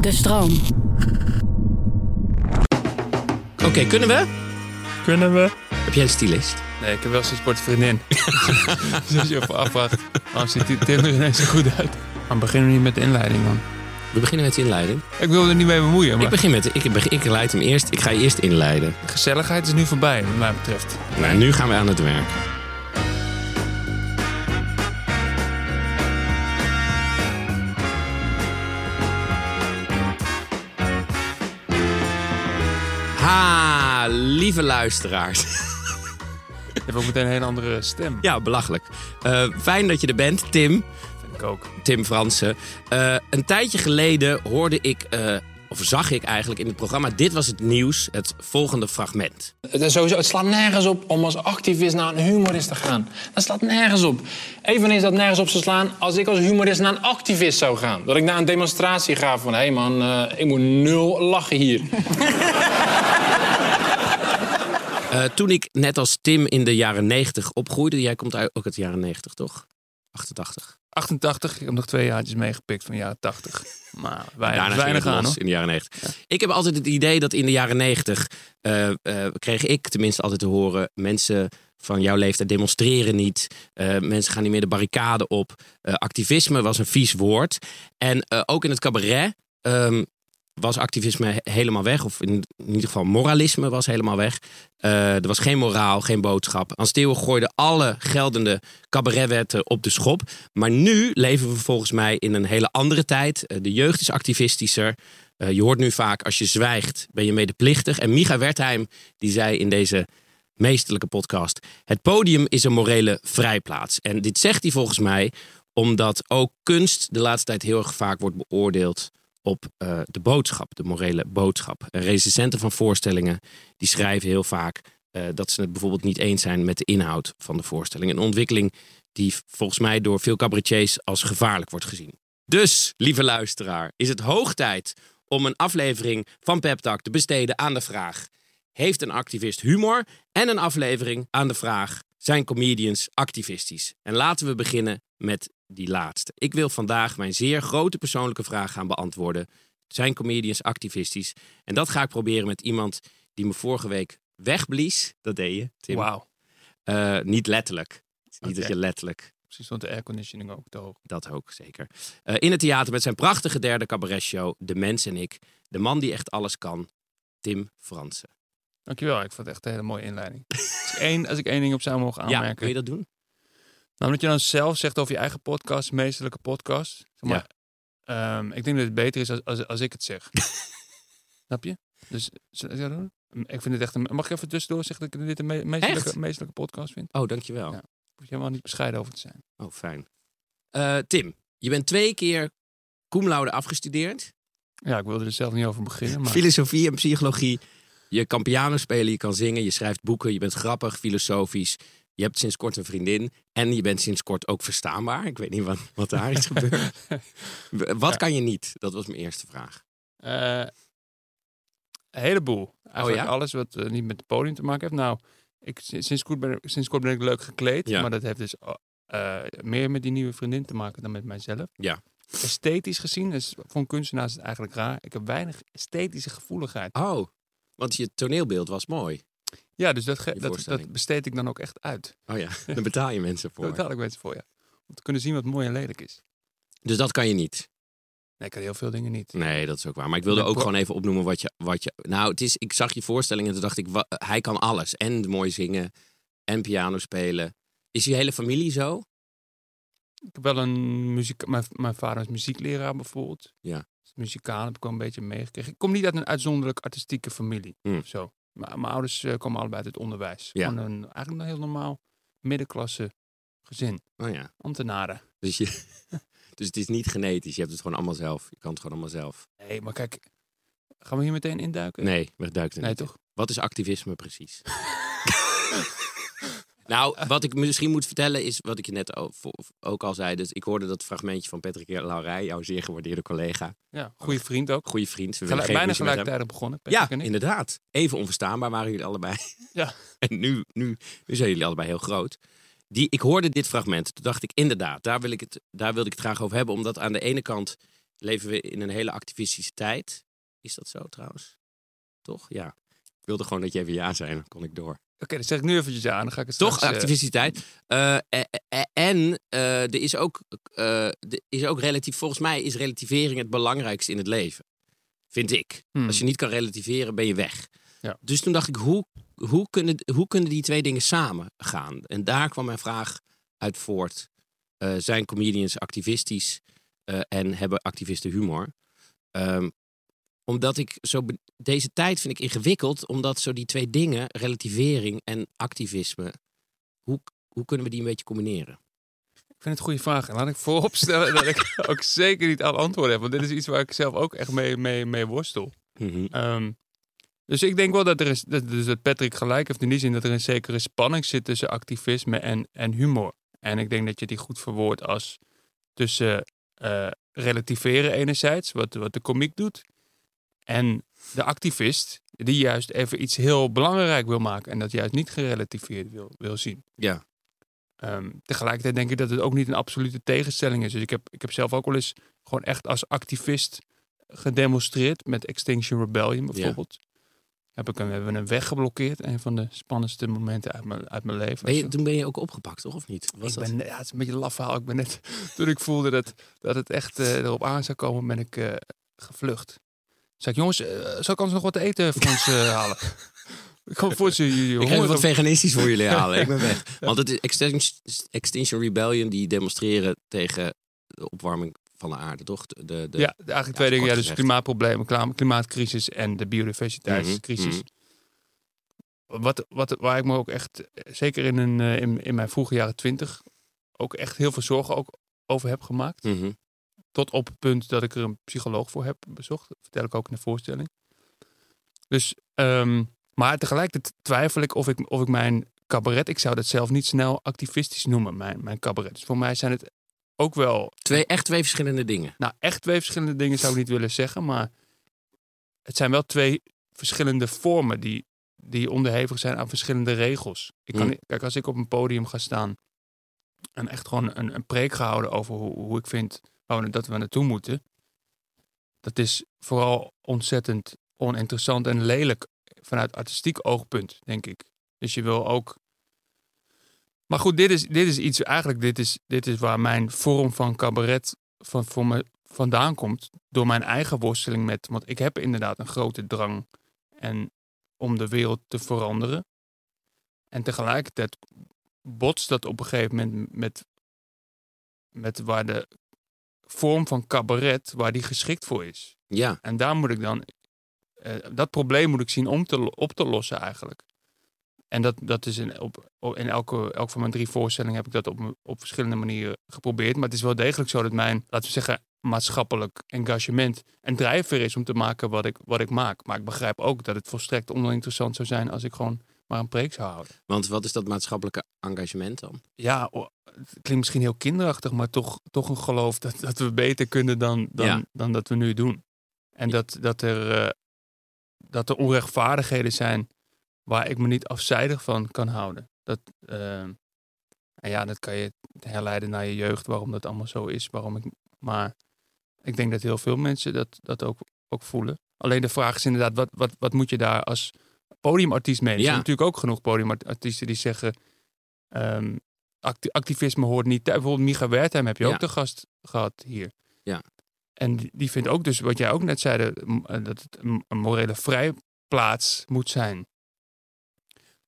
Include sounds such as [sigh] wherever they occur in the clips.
De stroom. Oké, kunnen we? Kunnen we? Heb jij een stylist? Nee, ik heb wel zo'n sportvriendin. dus [laughs] als je even afwacht, waarom ziet die Tim er ineens zo goed uit? Maar beginnen we niet met de inleiding dan. We beginnen met de inleiding. Ik wil er niet mee bemoeien, maar Ik begin met, ik, begin, ik leid hem eerst. Ik ga je eerst inleiden. de gezelligheid is nu voorbij, wat mij betreft. Nou, nu gaan we aan het werk. Ha, lieve luisteraars. [laughs] Je hebt ook meteen een hele andere stem. Ja, belachelijk. Eh, fijn dat je er bent, Tim. vind ik ook. Tim Fransen. Eh, een tijdje geleden hoorde ik, eh, of zag ik eigenlijk in het programma Dit Was Het Nieuws, het volgende fragment. Het, is sowieso, het slaat nergens op om als activist naar een humorist te gaan. Dat slaat nergens op. Eveneens dat nergens op zou slaan als ik als humorist naar een activist zou gaan. Dat ik naar een demonstratie ga van... hé hey man, eh, ik moet nul lachen hier. [laughs] Eh, toen ik net als Tim in de jaren 90 opgroeide, jij komt uit, ook uit de jaren 90 toch? 88. 88, ik heb nog twee jaartjes meegepikt van jaren 80. [laughs] Maar weinig, Daarna weinig aan hoor. in de jaren 90. Ik heb altijd het idee dat in de jaren 90 eh, eh, kreeg ik tenminste altijd te horen: mensen van jouw leeftijd demonstreren niet. eh, mensen gaan niet meer de barricade op. Activisme was een vies woord. En ook in het cabaret. ehm, was activisme he- helemaal weg. Of in, ieder geval moralisme was helemaal weg. Eh, er was geen moraal, geen boodschap. Ans Theo gooide alle geldende cabaretwetten op de schop. Maar nu leven we volgens mij in een hele andere tijd. Eh, de jeugd is activistischer. Eh, je hoort nu vaak, als je zwijgt, ben je medeplichtig. En Micha Wertheim, die zei in deze meesterlijke podcast... het podium is een morele vrijplaats. En dit zegt hij volgens mij omdat ook kunst de laatste tijd heel erg vaak wordt beoordeeld op eh, de boodschap, de morele boodschap. En recensenten van voorstellingen die schrijven heel vaak eh, dat ze het bijvoorbeeld niet eens zijn met de inhoud van de voorstelling. Een ontwikkeling die volgens mij door veel cabaretiers als gevaarlijk wordt gezien. Dus, lieve luisteraar, is het hoog tijd om een aflevering van Pep Talk te besteden aan de vraag: heeft een activist humor? En een aflevering aan de vraag: zijn comedians activistisch? En laten we beginnen met die laatste. Ik wil vandaag mijn zeer grote persoonlijke vraag gaan beantwoorden. Zijn comedians activistisch? En dat ga ik proberen met iemand die me vorige week wegblies. Dat deed je, Tim. Wauw. Eh, niet letterlijk. Niet dat je letterlijk Precies, stond de airconditioning ook te hoog. dat ook, zeker. Eh, in het theater met zijn prachtige derde cabaretshow De Mens en Ik. De man die echt alles kan, Tim Fransen. Dankjewel, ik vond het echt een hele mooie inleiding. als, ik één, als ik één ding op zou mogen Ja, aanmerken. kun je dat doen? Nou, omdat je dan zelf zegt over je eigen podcast, meesterlijke podcast. Zeg maar, ehm, ik denk dat het beter is als, als, als ik het zeg. [laughs] Snap je? Dus? Ik vind het echt een... Mag ik even tussendoor zeggen dat ik dit een me- meesterlijke, Echt? meesterlijke podcast vind? Oh, dankjewel. Ja. Hoef je helemaal niet bescheiden over te zijn. Oh, fijn. Eh, Tim, je bent twee keer cum laude afgestudeerd. Ja, ik wilde er zelf niet over beginnen, maar... Filosofie en psychologie. Je kan piano spelen, je kan zingen, je schrijft boeken, je bent grappig, filosofisch. Je hebt sinds kort een vriendin en je bent sinds kort ook verstaanbaar. Ik weet niet wat, wat daar is gebeurd. [laughs] Wat Ja. kan je niet? Dat was mijn eerste vraag. Eh, een heleboel. Eigenlijk ja? alles wat eh, niet met het podium te maken heeft. Nou, ik, sinds, kort ben, ik- sinds kort ben ik leuk gekleed. Ja. Maar dat heeft dus eh, meer met die nieuwe vriendin te maken dan met mijzelf. Ja. Esthetisch gezien, dus voor een kunstenaar is het eigenlijk raar. Ik heb weinig esthetische gevoeligheid. Oh, want je toneelbeeld was mooi. Ja, dus dat, dat, dat besteed ik dan ook echt uit. Oh ja, [laughs] daar betaal je mensen voor. Dat had ik mensen voor, ja. Om te kunnen zien wat mooi en lelijk is. Dus dat kan je niet. Nee, ik kan heel veel dingen niet. Nee, dat is ook waar. Maar ik wilde ook gewoon even opnoemen wat je, wat je... Nou, het is, ik zag je voorstelling en toen dacht ik, wa- hij kan alles. En mooi zingen en piano spelen. Is je hele familie zo? Ik heb wel een muziek... Mijn, mijn vader is muziekleraar bijvoorbeeld. Ja. Dus muzikaal heb ik wel een beetje meegekregen. Ik kom niet uit een uitzonderlijk artistieke familie. Hmm. Of zo. Mijn ouders eh, komen allebei uit het onderwijs. Ja. Gewoon een, eigenlijk een heel normaal middenklasse gezin. Oh ja. Ambtenaren. Dus, je, [laughs] dus het is niet genetisch. Je hebt het gewoon allemaal zelf. Je kan het gewoon allemaal zelf. Nee, maar kijk... Gaan we hier meteen induiken? Nee, we duiken er Nee, niet in. toch? Wat is activisme precies? [laughs] nou, wat ik misschien moet vertellen is wat ik je net ook al zei. Dus ik hoorde dat fragmentje van Patrick Laurij, jouw zeer gewaardeerde collega. Ja, goede vriend ook. Goede vriend. We Gelijk, geen bijna gelijktijdig begonnen. Ja, Patrick en ik. inderdaad. Even onverstaanbaar waren jullie allebei. [laughs] Ja. [laughs] En nu, nu, nu zijn jullie allebei heel groot. Die, ik hoorde dit fragment. Toen dacht ik, inderdaad, daar, wil ik het, daar wilde ik het graag over hebben. Omdat aan de ene kant leven we in een hele activistische tijd. Is dat zo trouwens? Toch? Ja. Ik wilde gewoon dat je even ja zei, dan kon ik door. Oké, dan zeg ik nu eventjes aan. Dan ga ik het Toch, straks, eh, activistische tijd. Eh, eh, en eh, er, is ook, eh, er is ook relatief, volgens mij is relativering het belangrijkste in het leven. Vind ik. Hmm. Als je niet kan relativeren, ben je weg. Ja. Dus toen dacht ik, hoe, hoe, kunnen, hoe kunnen die twee dingen samen gaan? En daar kwam mijn vraag uit voort. Eh, zijn comedians activistisch eh, en hebben activisten humor? Ehm, omdat ik zo... Deze tijd vind ik ingewikkeld, omdat zo die twee dingen, relativering en activisme, hoe, hoe kunnen we die een beetje combineren? Ik vind het een goede vraag. En laat ik vooropstellen dat ik [laughs] ook zeker niet alle antwoorden heb. Want dit is iets waar ik zelf ook echt mee, mee, mee worstel. Mhm. Ehm, dus ik denk wel dat er is, dat, dus dat Patrick gelijk heeft in die zin dat er een zekere spanning zit tussen activisme en, en humor. En ik denk dat je die goed verwoordt als tussen eh, relativeren enerzijds, wat, wat de komiek doet, en de activist die juist even iets heel belangrijk wil maken en dat juist niet gerelativeerd wil, wil zien. Ja. Ehm, tegelijkertijd denk ik dat het ook niet een absolute tegenstelling is. Dus ik heb, ik heb zelf ook wel eens gewoon echt als activist gedemonstreerd met Extinction Rebellion bijvoorbeeld. Heb ik een, we hebben een weg geblokkeerd. Een van de spannendste momenten uit mijn, uit mijn leven. Ben je, toen ben je ook opgepakt, toch? Of niet? Was ik dat? ben, ja, het is een beetje een laf verhaal. Ik ben net, [laughs] toen ik voelde dat, dat het echt eh, erop aan zou komen, ben ik eh, gevlucht. Zeg ik, jongens, eh, zal ik anders nog wat te eten voor ons eh, halen? [laughs] ik kom voor ze jullie Ik ga wat veganistisch voor jullie halen. Ik ben weg. [laughs] Want het is Extinction, Extinction Rebellion die demonstreren tegen de opwarming van de aarde, toch? De, de, Ja, eigenlijk twee dingen. Ja, dus klimaatproblemen, klimaatcrisis en de biodiversiteitscrisis. Mhm, Wat, wat, waar ik me ook echt, zeker in, een, eh, in, in mijn vroege jaren twintig, ook echt heel veel zorgen ook over heb gemaakt. Mhm. Tot op het punt dat ik er een psycholoog voor heb bezocht. Dat vertel ik ook in de voorstelling. Dus, ehm, maar tegelijkertijd twijfel ik of ik, of ik mijn cabaret, ik zou dat zelf niet snel activistisch noemen, mijn, mijn cabaret. Dus voor mij zijn het ook wel Twee, echt twee verschillende dingen. nou, echt twee verschillende dingen zou ik niet willen zeggen, maar het zijn wel twee verschillende vormen die, die onderhevig zijn aan verschillende regels. Ik kan, Hmm. niet- Kijk, als ik op een podium ga staan en echt gewoon een, een preek ga houden over hoe, hoe ik vind we- dat we naartoe moeten, dat is vooral ontzettend oninteressant en lelijk vanuit artistiek oogpunt, denk ik. Dus je wil ook. Maar goed, dit is, dit is iets, eigenlijk, dit is, dit is waar mijn vorm van cabaret van, voor me vandaan komt. Door mijn eigen worsteling met. Want ik heb inderdaad een grote drang en, om de wereld te veranderen. En tegelijkertijd botst dat op een gegeven moment met, met waar de vorm van cabaret, waar die geschikt voor is. Ja, En daar moet ik dan, eh, dat probleem moet ik zien om te, op te lossen eigenlijk. En dat, dat is in, op, op- in elke, elk van mijn drie voorstellingen heb ik dat op, op verschillende manieren geprobeerd. Maar het is wel degelijk zo dat mijn, laten we zeggen, maatschappelijk engagement een drijfveer is om te maken wat ik, wat ik maak. Maar ik begrijp ook dat het volstrekt oninteressant zou zijn als ik gewoon maar een preek zou houden. want wat is dat maatschappelijke engagement dan? Ja, het klinkt misschien heel kinderachtig, maar toch, toch een geloof dat, dat we beter kunnen dan, dan, Ja. dan dat we nu doen. En dat, dat, er, eh, dat er onrechtvaardigheden zijn waar ik me niet afzijdig van kan houden. Dat, eh, en ja, dat kan je herleiden naar je jeugd, waarom dat allemaal zo is. Waarom ik, maar ik denk dat heel veel mensen dat, dat ook, ook voelen. Alleen de vraag is inderdaad, wat, wat, wat moet je daar als podiumartiest mee? Er zijn natuurlijk ook genoeg podiumartiesten die zeggen... acti- activisme hoort niet thuis. Bijvoorbeeld Micha Wertheim heb je ook de gast gehad hier. Ja. En die- die vindt ook dus, wat jij ook net zei, eh, dat het een een morele vrijplaats moet zijn.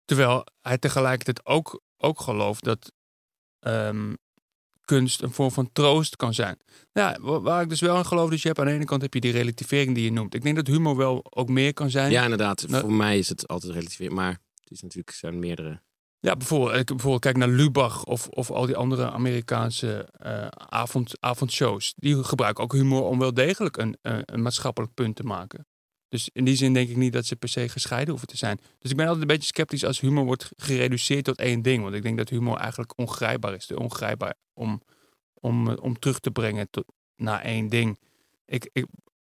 Terwijl hij tegelijkertijd ook, ook gelooft dat ehm, kunst een vorm van troost kan zijn. Ja, wa- waar ik dus wel in geloof, dus je hebt aan de ene kant heb je die relativering die je noemt. Ik denk dat humor wel ook meer kan zijn. Ja, inderdaad. Nou- Voor mij is het altijd relatief. Maar het is natuurlijk zijn meerdere. Ja, bijvoorbeeld, ik bijvoorbeeld kijk naar Lubach of, of al die andere Amerikaanse eh, avond, avondshows. Die gebruiken ook humor om wel degelijk een, een, een maatschappelijk punt te maken. Dus in die zin denk ik niet dat ze per se gescheiden hoeven te zijn. Dus ik ben altijd een beetje sceptisch als humor wordt gereduceerd tot één ding. Want ik denk dat humor eigenlijk ongrijpbaar is. Ongrijpbaar om, om, eh, om terug te brengen tot, naar één ding. Ik, ik,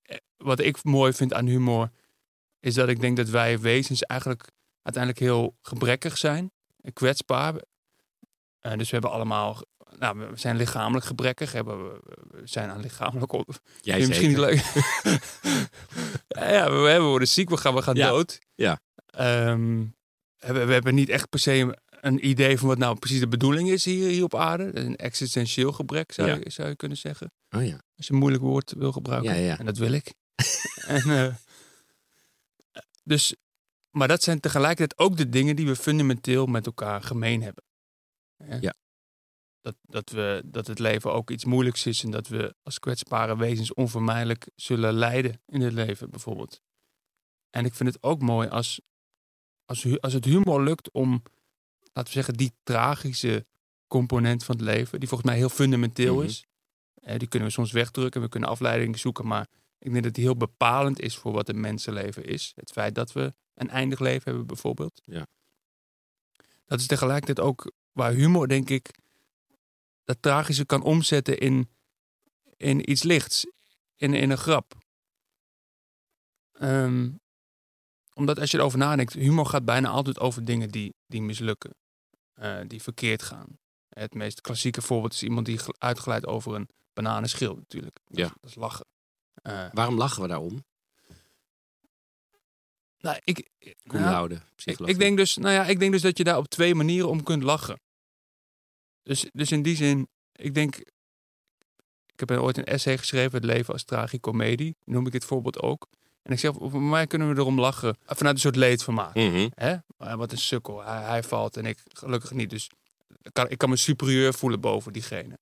eh, wat ik mooi vind aan humor is dat ik denk dat wij wezens eigenlijk uiteindelijk heel gebrekkig zijn kwetsbaar. Eh, dus we hebben allemaal nou, we zijn lichamelijk gebrekkig. Hebben we, zijn aan lichamelijk... op- Jij je misschien niet leuk. [laughs] ja, ja, we, we worden ziek, we gaan, we gaan Ja. dood. Ja. Ehm, we, we hebben niet echt per se een idee van wat nou precies de bedoeling is hier, hier op aarde. Is een existentieel gebrek, zou, je, zou je kunnen zeggen. Oh ja. Als je een moeilijk woord wil gebruiken. Ja, ja. En dat wil ik. [laughs] en, eh, dus, maar dat zijn tegelijkertijd ook de dingen die we fundamenteel met elkaar gemeen hebben. Ja. Dat, dat, we, dat het leven ook iets moeilijks is en dat we als kwetsbare wezens onvermijdelijk zullen lijden in het leven, bijvoorbeeld. En ik vind het ook mooi als, als, als het humor lukt om, laten we zeggen, die tragische component van het leven, die volgens mij heel fundamenteel Mhm. is. Eh, die kunnen we soms wegdrukken, we kunnen afleidingen zoeken, maar ik denk dat die heel bepalend is voor wat een mensenleven is. Het feit dat we een eindig leven hebben, bijvoorbeeld. Ja. Dat is tegelijkertijd ook waar humor, denk ik, dat tragische kan omzetten in, in iets lichts, in, in een grap. Ehm, omdat als je erover nadenkt, humor gaat bijna altijd over dingen die, die mislukken, eh, die verkeerd gaan. Het meest klassieke voorbeeld is iemand die gl- uitgeleid over een bananenschil natuurlijk. Dat, Ja. is- dat is lachen. Eh, Waarom lachen we daarom? nou, ik, nou, Laude, ik, ik, denk dus, nou ja, ik denk dus dat je daar op twee manieren om kunt lachen. Dus, dus in die zin, ik denk. Ik heb ooit een essay geschreven, Het leven als tragicomedie. Noem ik dit voorbeeld ook. En ik zeg, voor mij kunnen we erom lachen vanuit een soort leedvermaak. Mhm. Hè? Wat een sukkel. Hij, hij valt en ik gelukkig niet. Dus ik kan, ik kan me superieur voelen boven diegene.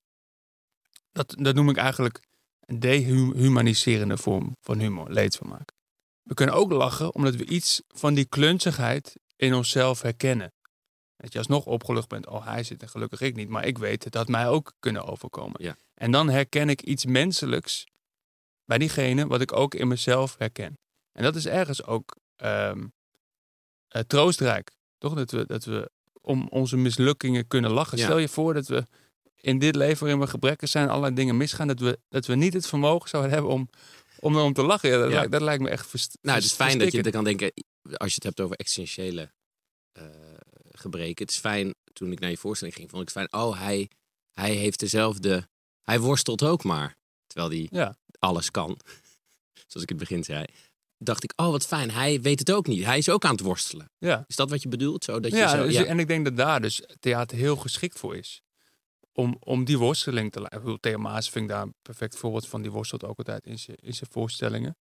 Dat, dat noem ik eigenlijk een dehumaniserende vorm van humor, leedvermaak. We kunnen ook lachen omdat we iets van die klunzigheid in onszelf herkennen. Dat je alsnog opgelucht bent, oh hij zit en gelukkig ik niet. Maar ik weet dat dat mij ook kunnen overkomen. Ja. En dan herken ik iets menselijks bij diegene wat ik ook in mezelf herken. En dat is ergens ook ehm, eh, troostrijk. Toch? Dat we, dat we om onze mislukkingen kunnen lachen. Ja. Stel je voor dat we in dit leven waarin we gebrekken zijn, allerlei dingen misgaan, dat we, dat we niet het vermogen zouden hebben om, om erom te lachen. Ja, dat, Ja. Lijkt, dat lijkt me echt verst- Nou, het is fijn dat je er kan denken, als je het hebt over existentiële eh, gebreken. Het is fijn, toen ik naar je voorstelling ging, vond ik het fijn. Oh, hij, hij heeft dezelfde, hij worstelt ook maar. Terwijl hij Ja. alles kan. [laughs] Zoals ik in het begin zei. Dacht ik, oh wat fijn, hij weet het ook niet. Hij is ook aan het worstelen. Ja. Is dat wat je bedoelt? Zo, dat je Ja, zo, dus- ja. en ik denk dat daar dus theater heel geschikt voor is. Om, om die worsteling te laten. Ik bedoel, Theo Maas vind ik daar een perfect voorbeeld van. Die worstelt ook altijd in zijn voorstellingen.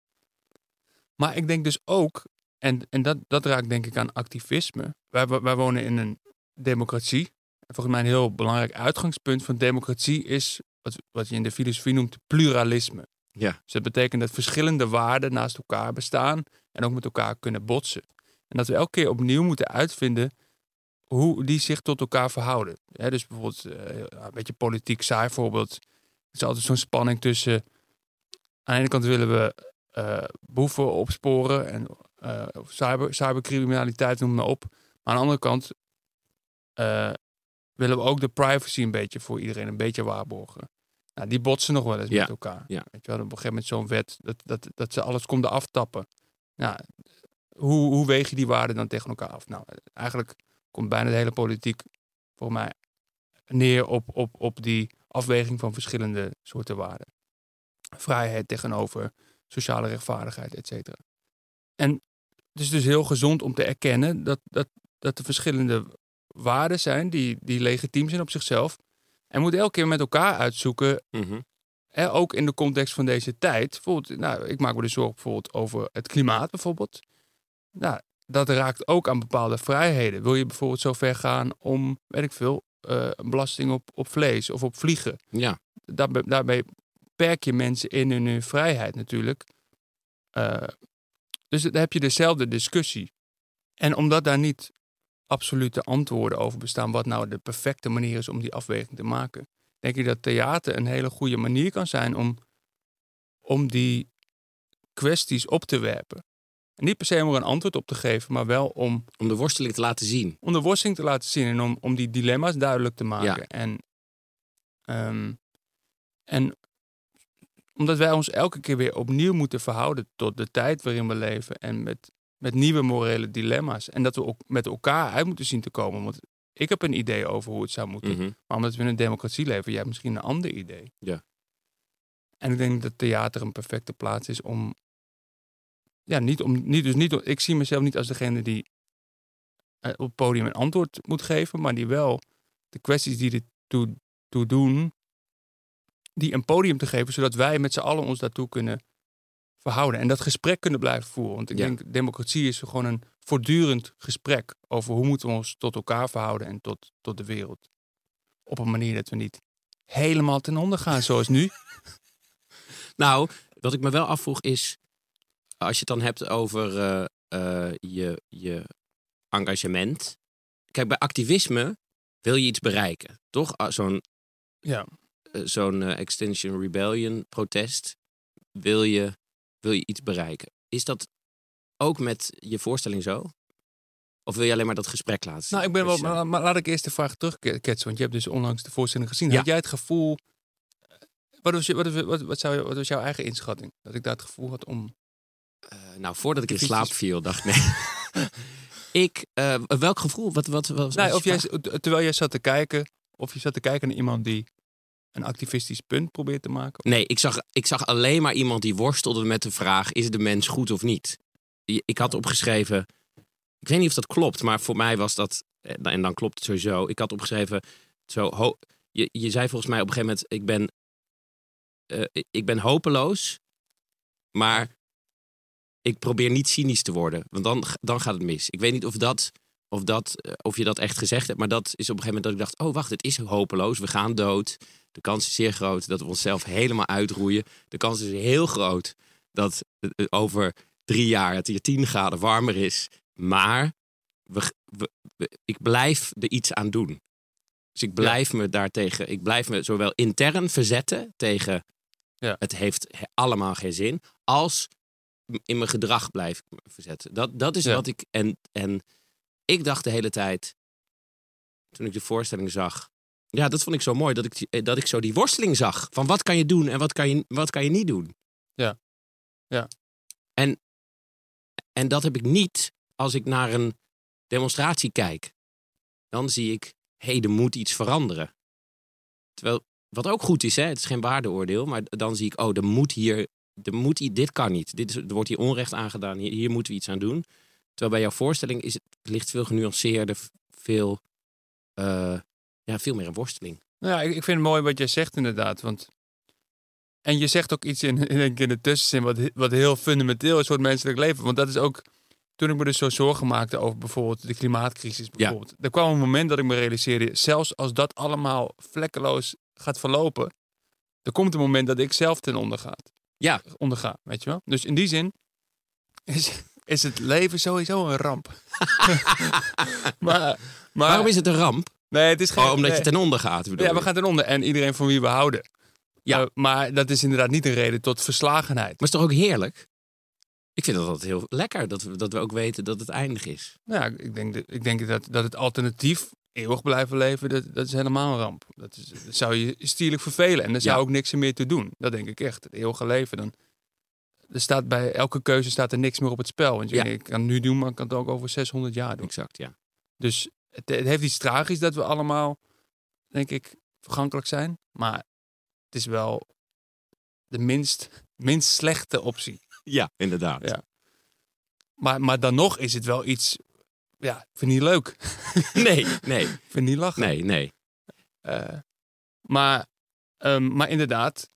Maar ik denk dus ook, en, en dat, dat raakt denk ik aan activisme. Wij, wij wonen in een democratie. En volgens mij een heel belangrijk uitgangspunt van democratie is wat, wat je in de filosofie noemt pluralisme. Ja. Dus dat betekent dat verschillende waarden naast elkaar bestaan en ook met elkaar kunnen botsen. En dat we elke keer opnieuw moeten uitvinden hoe die zich tot elkaar verhouden. Dus bijvoorbeeld, eh, een beetje politiek saai voorbeeld. Er is altijd zo'n spanning tussen... Aan de ene kant willen we eh boeven opsporen en eh, cyber, cybercriminaliteit, noem maar op. Maar aan de andere kant eh, willen we ook de privacy een beetje voor iedereen een beetje waarborgen. Nou, die botsen nog wel eens Ja, met elkaar. ja. Weet je wel, op een gegeven moment zo'n wet dat, dat, dat ze alles konden aftappen. Nou, hoe, hoe weeg je die waarden dan tegen elkaar af? Nou, eigenlijk komt bijna de hele politiek voor mij neer op, op, op die afweging van verschillende soorten waarden. Vrijheid tegenover sociale rechtvaardigheid, et cetera. En het is dus heel gezond om te erkennen dat, dat, dat er verschillende waarden zijn die, die legitiem zijn op zichzelf. En we moeten elke keer met elkaar uitzoeken Mhm. Hè, ook in de context van deze tijd. Bijvoorbeeld, nou, ik maak me dus zorgen bijvoorbeeld over het klimaat bijvoorbeeld. Nou, dat raakt ook aan bepaalde vrijheden. Wil je bijvoorbeeld zo ver gaan om, weet ik veel, een belasting op, op vlees of op vliegen? Ja, Daarbij, daarbij perk je mensen in hun, hun vrijheid natuurlijk. Eh, dus dan heb je dezelfde discussie. En omdat daar niet absolute antwoorden over bestaan, wat nou de perfecte manier is om die afweging te maken, denk ik dat theater een hele goede manier kan zijn om, om die kwesties op te werpen. En niet per se om er een antwoord op te geven, maar wel om, om de worsteling te laten zien. om de worsteling te laten zien en om, om die dilemma's duidelijk te maken. Ja. En, ehm, en omdat wij ons elke keer weer opnieuw moeten verhouden tot de tijd waarin we leven en met, met nieuwe morele dilemma's. En dat we ook met elkaar uit moeten zien te komen. Want ik heb een idee over hoe het zou moeten. Mhm. Maar omdat we in een democratie leven, jij hebt misschien een ander idee. Ja. En ik denk dat theater een perfecte plaats is om. Ja, niet om. Niet, dus niet, om- ik zie mezelf niet als degene die eh, op het podium een antwoord moet geven, maar die wel de kwesties die ertoe toe doen, die een podium te geven, zodat wij met z'n allen ons daartoe kunnen verhouden. En dat gesprek kunnen blijven voeren. Want ik Ja. denk, democratie is gewoon een voortdurend gesprek over hoe moeten we ons tot elkaar verhouden en tot, tot de wereld. Op een manier dat we niet helemaal ten onder gaan zoals nu. [laughs] Nou, wat ik me wel afvroeg is, als je het dan hebt over eh, eh, je, je engagement. Kijk, bij activisme wil je iets bereiken, toch? Ah, Zo'n Ja. Eh, zo'n eh, Extinction Rebellion protest wil je, wil je iets bereiken. Is dat ook met je voorstelling zo? Of wil je alleen maar dat gesprek laten zien? Nou, ik ben wel, Dus, eh, maar, maar laat ik eerst de vraag terugketsen, want je hebt dus onlangs de voorstelling gezien. Ja. Had jij het gevoel, wat was, je, wat, wat, wat, zou je, wat was jouw eigen inschatting? Dat ik daar het gevoel had om... nou, voordat ik in slaap viel, dacht ik nee. [laughs] ik, welk gevoel? Wat, wat, wat, wat Nee, of jij, terwijl jij zat te kijken, of je zat te kijken naar iemand die een activistisch punt probeert te maken. Nee, ik zag, ik zag alleen maar iemand die worstelde met de vraag: is de mens goed of niet? Ik had opgeschreven, ik weet niet of dat klopt, maar voor mij was dat, eh, en dan klopt het sowieso. Ik had opgeschreven, zo, ho- je, je zei volgens mij op een gegeven moment: ik ben, eh, ik ben hopeloos, maar ik probeer niet cynisch te worden, want dan, dan gaat het mis. Ik weet niet of dat. Of, dat, eh, of je dat echt gezegd hebt, maar dat is op een gegeven moment dat ik dacht: oh wacht, het is hopeloos, we gaan dood. De kans is zeer groot dat we onszelf helemaal uitroeien. De kans is heel groot dat eh, over drie jaar het hier 10 graden warmer is. Maar we, we- we- ik blijf er iets aan doen. Dus ik blijf me daartegen, ik blijf me zowel intern verzetten tegen Ja. het heeft he- allemaal geen zin, als in mijn gedrag blijf ik me verzetten. Dat, dat is Ja. wat ik. En, en ik dacht de hele tijd, toen ik de voorstelling zag. Ja, dat vond ik zo mooi, dat ik, eh, dat ik zo die worsteling zag. Van wat kan je doen en wat kan je, wat kan je niet doen. Ja. Ja. En, en dat heb ik niet als ik naar een demonstratie kijk. Dan zie ik, hé, hey, er moet iets veranderen. Terwijl, wat ook goed is, hè, het is geen waardeoordeel. Maar dan zie ik, oh, er moet hier, er moet hier dit kan niet. Dit is, er wordt hier onrecht aangedaan, hier, hier moeten we iets aan doen. Terwijl bij jouw voorstelling is het, ligt veel genuanceerder, veel, eh, ja, veel meer een worsteling. Nou ja, ik, ik vind het mooi wat jij zegt inderdaad. Want... En je zegt ook iets in, in, in de tussenzin wat, wat heel fundamenteel is voor het menselijk leven. Want dat is ook, toen ik me dus zo zorgen maakte over bijvoorbeeld de klimaatcrisis. Bijvoorbeeld. Er kwam een moment dat ik me realiseerde, zelfs als dat allemaal vlekkeloos gaat verlopen. Er komt een moment dat ik zelf ten onder ga. Ja. Onderga, weet je wel. Dus in die zin is, is het leven sowieso een ramp. [laughs] maar, maar, Waarom is het een ramp? Nee, het is geen... Oh, omdat nee. je ten onder gaat, bedoel Ja, je? we gaan ten onder. En iedereen van wie we houden. Ja. Eh, maar dat is inderdaad niet een reden tot verslagenheid. Maar het is toch ook heerlijk? Ik vind dat altijd heel lekker, dat we, dat we ook weten dat het eindig is. Nou ja, ik denk, dat- ik denk dat, dat het alternatief eeuwig blijven leven, dat, dat is helemaal een ramp. Dat, is, dat zou je stierlijk vervelen. En daar zou Ja. ook niks meer te doen. Dat denk ik echt. Het eeuwige leven, dan... Er staat bij elke keuze staat er niks meer op het spel. Want je Ja. ik kan het nu doen, maar ik kan het ook over 600 jaar doen. Exact, ja. Dus het, het heeft iets tragisch dat we allemaal, denk ik, vergankelijk zijn. Maar het is wel de minst, minst slechte optie. [laughs] Ja, inderdaad. Ja. Maar, maar dan nog is het wel iets. Ja, ik vind het niet leuk. [laughs] Nee, nee, [laughs] Ik vind het niet lachen. nee, nee. Eh, maar, ehm, maar inderdaad.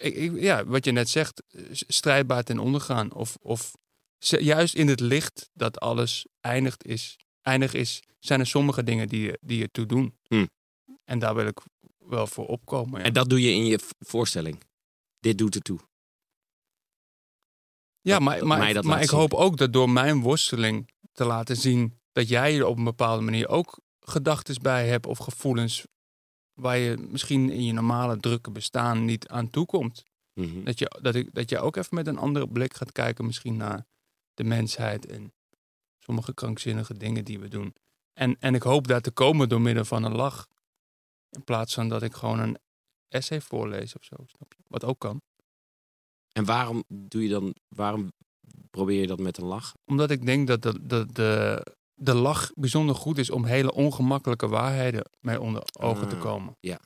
Ik, ik- ja, wat je net zegt, eh, strijdbaar ten ondergaan. Of, of juist in het licht dat alles eindigt is, eindig is, zijn er sommige dingen die je, die je toe doen. Hm. En daar wil ik wel voor opkomen. Ja, En dat doe je in je voorstelling. Dit doet ertoe. ja dat- maar, dat maar, dat maar ik hoop ook dat door mijn worsteling te laten zien dat jij er op een bepaalde manier ook gedachten bij hebt of gevoelens waar je misschien in je normale drukke bestaan niet aan toekomt. Mhm. Dat je, dat, ik, dat je ook even met een andere blik gaat kijken misschien naar de mensheid en sommige krankzinnige dingen die we doen. En, en ik hoop daar te komen door middel van een lach. In plaats van dat ik gewoon een essay voorlees of zo. Snap je? Wat ook kan. En waarom doe je dan, waarom probeer je dat met een lach? Omdat ik denk dat de, de, de, de lach bijzonder goed is om hele ongemakkelijke waarheden mee onder ogen te Ah, komen. ja.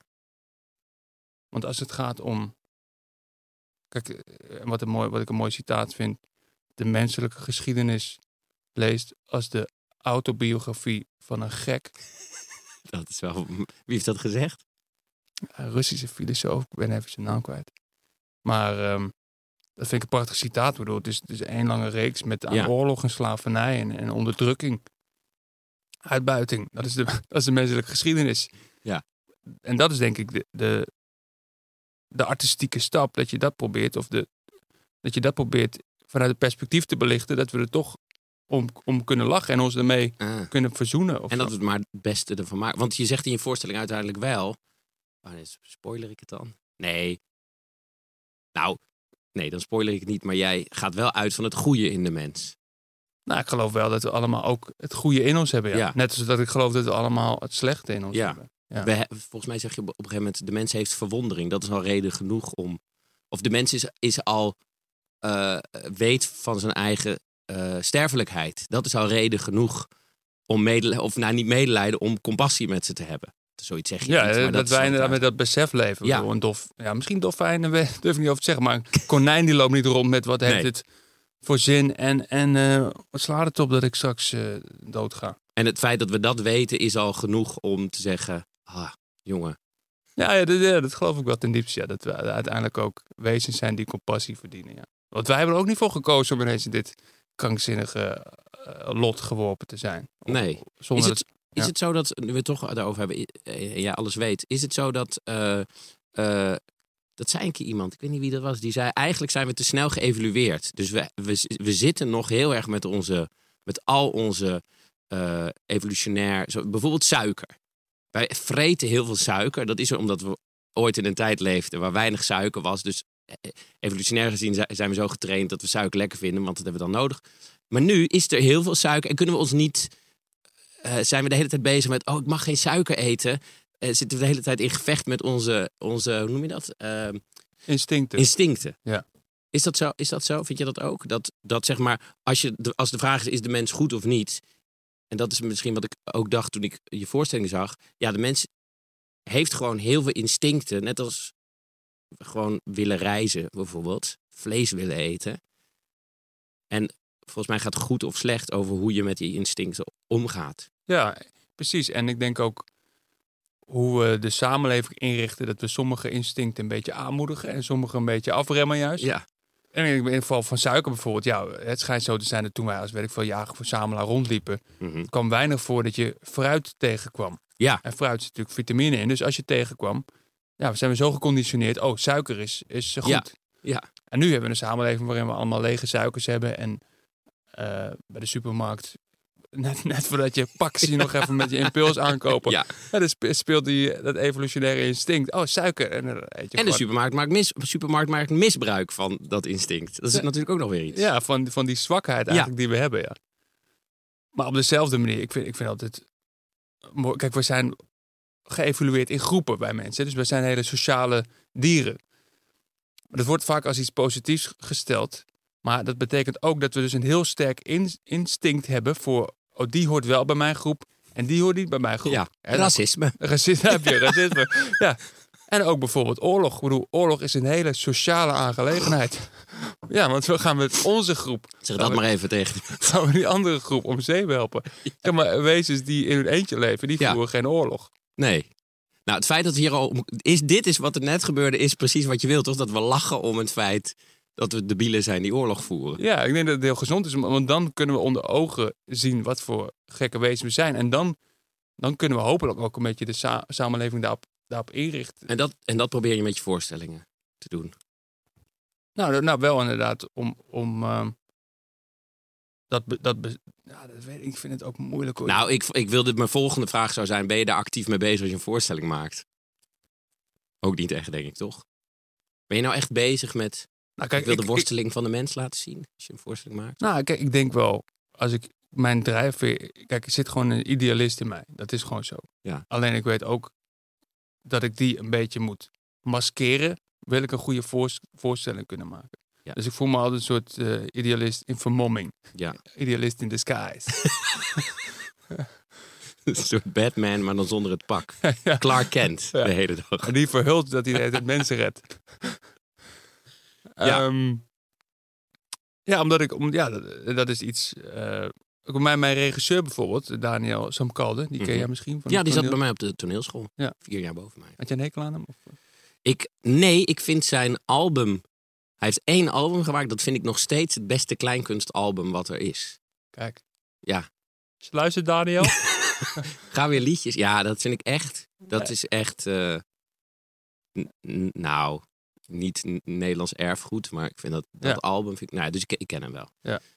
Want als het gaat om. Kijk, eh, wat, een mooi, wat ik een mooi citaat vind. De menselijke geschiedenis leest als de autobiografie van een gek. [laughs] Dat is wel... Wie heeft dat gezegd? Een Russische filosoof, ik ben even zijn naam kwijt. Maar ehm, dat vind ik een prachtig citaat. Ik bedoel, het is, het is één lange reeks met aan Ja. oorlog en slavernij en, en onderdrukking. Uitbuiting. Dat is, de, [laughs] dat is de menselijke geschiedenis. Ja. En dat is denk ik de, de, de artistieke stap. Dat je dat probeert. Of de, dat je dat probeert vanuit het perspectief te belichten. Dat we er toch om, om kunnen lachen en ons ermee Ah. kunnen verzoenen. Of En dat we het maar het beste ervan maken. Want je zegt in je voorstelling uiteindelijk wel. Oh, nee, spoiler ik het dan? Nee. Nou, nee, dan spoiler ik het niet. Maar jij gaat wel uit van het goede in de mens. Nou, ik geloof wel dat we allemaal ook het goede in ons hebben. Ja. Ja. Net als dat ik geloof dat we allemaal het slechte in ons Ja. hebben. Ja. We volgens mij zeg je op een gegeven moment, de mens heeft verwondering. Dat is al reden genoeg om... Of de mens is, is al eh, weet van zijn eigen eh, sterfelijkheid. Dat is al reden genoeg om medelijden, of nou niet medelijden, om compassie met ze te hebben. Zoiets zeg je Ja, niet, eh, maar dat, is wij inderdaad met dat besef leven. Ja. Een dof, ja, misschien dolfijnen, [laughs] we durf ik niet over te zeggen. Maar een konijn die loopt niet rond met wat heeft Nee. het voor zin. En, en eh, wat slaat het op dat ik straks eh dood ga. En het feit dat we dat weten is al genoeg om te zeggen, ah, jongen. Ja, ja, dat, ja, dat geloof ik wel ten diepste. Ja, dat we uiteindelijk ook wezens zijn die compassie verdienen. Ja. Want wij hebben er ook niet voor gekozen om ineens in dit krankzinnige eh, lot geworpen te zijn. Nee. Zonder Is het, is ja. het zo dat, nu we het toch daarover hebben, jij alles weet, is het zo dat, dat zei een keer iemand, ik weet niet wie dat was, die zei, eigenlijk zijn we te snel geëvalueerd. Dus we, we, we zitten nog heel erg met onze, met al onze eh, evolutionair, bijvoorbeeld suiker. Wij vreten heel veel suiker, dat is er omdat we ooit in een tijd leefden waar weinig suiker was. Dus eh, evolutionair gezien zi- zijn we zo getraind dat we suiker lekker vinden, want dat hebben we dan nodig. Maar nu is er heel veel suiker en kunnen we ons niet eh, zijn we de hele tijd bezig met, oh, ik mag geen suiker eten. Eh, zitten we de hele tijd in gevecht met onze, onze hoe noem je dat? Ehm, Instincten. instincten. Ja. Is dat, zo, is dat zo? Vind je dat ook? Dat, dat zeg maar, als, je, de- als de vraag is, is de mens goed of niet? En dat is misschien wat ik ook dacht toen ik je voorstelling zag. Ja, de mens heeft gewoon heel veel instincten. Net als gewoon willen reizen bijvoorbeeld. Vlees willen eten. En volgens mij gaat het goed of slecht over hoe je met die instincten omgaat. Ja, precies. En ik denk ook hoe we de samenleving inrichten, dat we sommige instincten een beetje aanmoedigen en sommige een beetje afremmen juist. Ja. En in het geval van suiker bijvoorbeeld, ja, het schijnt zo te zijn dat toen wij als weet ik veel jager verzamelaar rondliepen, Mhm. kwam weinig voor dat je fruit tegenkwam. Ja. En fruit zit natuurlijk vitamine in, dus als je tegenkwam, ja, we zijn we zo geconditioneerd, oh, suiker is, is goed. Ja. Ja. En nu hebben we een samenleving waarin we allemaal lege suikers hebben en eh, bij de supermarkt net, net voordat je zie je nog even met je [laughs] impuls aankopen. Ja. Ja, dan spe- speelt die, dat evolutionaire instinct. Oh, suiker. En, dan eet je En de supermarkt maakt, mis, supermarkt maakt misbruik van dat instinct. Dat is Ja. natuurlijk ook nog weer iets. Ja, van, van die zwakheid eigenlijk die we hebben, ja. Maar op dezelfde manier, ik vind, ik vind altijd... Kijk, we zijn geëvolueerd in groepen bij mensen. Dus we zijn hele sociale dieren. Maar dat wordt vaak als iets positiefs gesteld. Maar dat betekent ook dat we dus een heel sterk in- instinct hebben voor... Oh, die hoort wel bij mijn groep en die hoort niet bij mijn groep. Ja, En racisme. [laughs] Racisme heb je, racisme. ja. En ook bijvoorbeeld oorlog. Ik bedoel, oorlog is een hele sociale aangelegenheid. Ja, want we gaan met onze groep, Zeg dat maar even tegen. gaan we die andere groep om zeep helpen. Zeg maar, wezens die in hun eentje leven, die Ja. voeren geen oorlog. Nee. Nou, het feit dat hier al... Is, dit is wat er net gebeurde, is precies wat je wilt, toch? Dat we lachen om het feit dat we debielen zijn die oorlog voeren. Ja, ik denk dat het heel gezond is, want dan kunnen we onder ogen zien wat voor gekke wezens we zijn. En dan, dan kunnen we hopelijk ook een beetje de sa- samenleving daarop, daarop inrichten. En dat, en dat probeer je met je voorstellingen te doen. Nou, nou wel inderdaad om... om ehm, dat, dat, ja, dat weet ik, ik vind het ook moeilijk hoor. Nou, ik, ik wilde, mijn volgende vraag zou zijn, ben je daar actief mee bezig als je een voorstelling maakt? Ook niet echt, denk ik, toch? Ben je nou echt bezig met... nou, ik wil de ik- worsteling van de mens laten zien als je een voorstelling maakt? Nou, kijk, ik denk wel, als ik mijn drijfveer... Kijk, er zit gewoon een idealist in mij. Dat is gewoon zo. Ja. Alleen ik weet ook dat ik die een beetje moet maskeren. Wil ik een goede voors- voorstelling kunnen maken. Ja. Dus ik voel me altijd een soort eh, idealist in vermomming. Ja. Idealist in disguise. [laughs] Een soort Batman, maar dan zonder het pak. [laughs] Clark Kent de hele dag. En die verhult dat hij de [laughs] mensen redt. Ja. Ehm, ja, omdat ik, om, ja, dat, dat is iets. eh, ook mijn, mijn regisseur bijvoorbeeld, Daniel Samkalde, die ken Mhm. jij misschien van Ja, die zat bij mij op de toneelschool. Ja. Vier jaar boven mij. Had jij een hekel aan hem? Of? Ik, nee, ik vind zijn album... Hij heeft één album gemaakt. Dat vind ik nog steeds het beste kleinkunstalbum wat er is. Kijk. Ja. Luister Daniel. [laughs] Ga weer liedjes. Ja, dat vind ik echt. Dat Nee. is echt. eh, nou, niet n- Nederlands erfgoed, maar ik vind dat, dat Ja. album. Vind ik, nou, dus ik, ik ken hem wel.